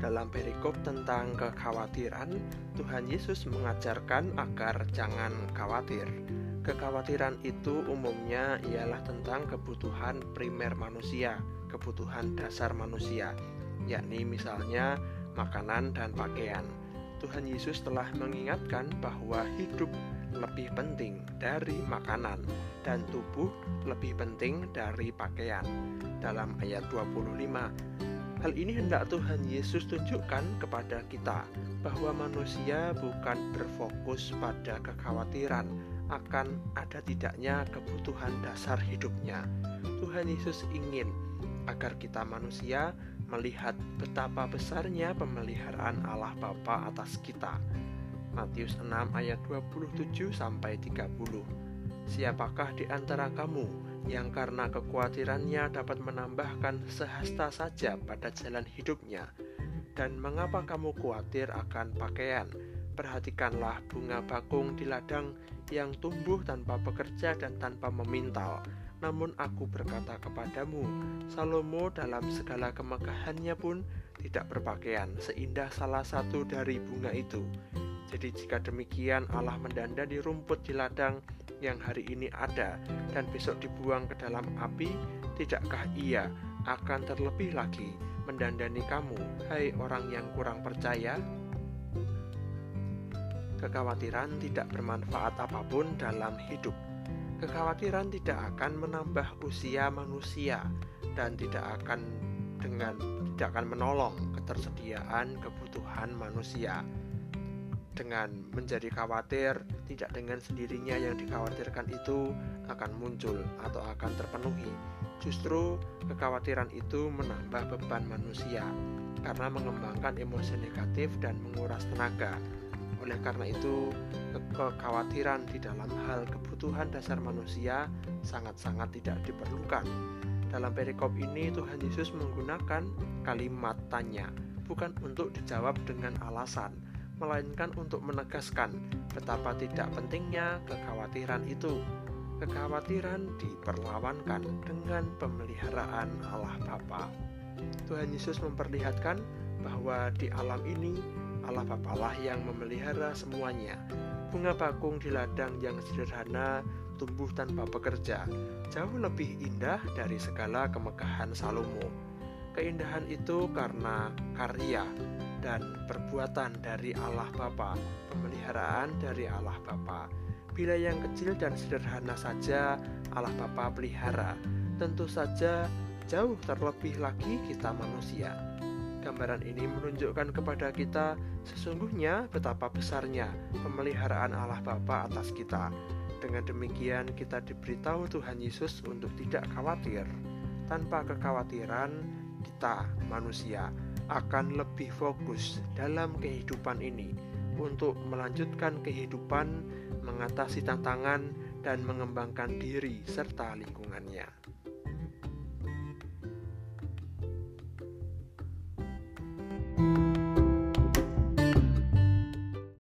dalam perikop tentang kekhawatiran, Tuhan Yesus mengajarkan agar jangan khawatir. Kekhawatiran itu umumnya ialah tentang kebutuhan primer manusia, kebutuhan dasar manusia, yakni misalnya makanan dan pakaian. Tuhan Yesus telah mengingatkan bahwa hidup lebih penting dari makanan dan tubuh lebih penting dari pakaian. Dalam ayat 25, hal ini hendak Tuhan Yesus tunjukkan kepada kita bahwa manusia bukan berfokus pada kekhawatiran akan ada tidaknya kebutuhan dasar hidupnya. Tuhan Yesus ingin agar kita manusia melihat betapa besarnya pemeliharaan Allah Bapa atas kita. Matius 6 ayat 27 sampai 30. Siapakah di antara kamu yang karena kekhawatirannya dapat menambahkan sehasta saja pada jalan hidupnya? Dan mengapa kamu khawatir akan pakaian? Perhatikanlah bunga bakung di ladang yang tumbuh tanpa bekerja dan tanpa memintal namun aku berkata kepadamu, Salomo dalam segala kemegahannya pun tidak berpakaian seindah salah satu dari bunga itu. Jadi jika demikian Allah mendanda di rumput di ladang yang hari ini ada dan besok dibuang ke dalam api, tidakkah ia akan terlebih lagi mendandani kamu, hai orang yang kurang percaya? Kekhawatiran tidak bermanfaat apa pun dalam hidup Kekhawatiran tidak akan menambah usia manusia dan tidak akan dengan tidak akan menolong ketersediaan kebutuhan manusia. Dengan menjadi khawatir, tidak dengan sendirinya yang dikhawatirkan itu akan muncul atau akan terpenuhi. Justru kekhawatiran itu menambah beban manusia karena mengembangkan emosi negatif dan menguras tenaga oleh karena itu, kekhawatiran di dalam hal kebutuhan dasar manusia sangat-sangat tidak diperlukan. Dalam perikop ini, Tuhan Yesus menggunakan kalimat tanya, bukan untuk dijawab dengan alasan, melainkan untuk menegaskan betapa tidak pentingnya kekhawatiran itu. Kekhawatiran diperlawankan dengan pemeliharaan Allah Bapa. Tuhan Yesus memperlihatkan bahwa di alam ini Allah Bapalah yang memelihara semuanya. Bunga bakung di ladang yang sederhana tumbuh tanpa bekerja, jauh lebih indah dari segala kemegahan Salomo. Keindahan itu karena karya dan perbuatan dari Allah Bapa, pemeliharaan dari Allah Bapa. Bila yang kecil dan sederhana saja Allah Bapa pelihara, tentu saja jauh terlebih lagi kita manusia. Gambaran ini menunjukkan kepada kita sesungguhnya betapa besarnya pemeliharaan Allah Bapa atas kita. Dengan demikian kita diberitahu Tuhan Yesus untuk tidak khawatir. Tanpa kekhawatiran, kita manusia akan lebih fokus dalam kehidupan ini untuk melanjutkan kehidupan, mengatasi tantangan, dan mengembangkan diri serta lingkungannya.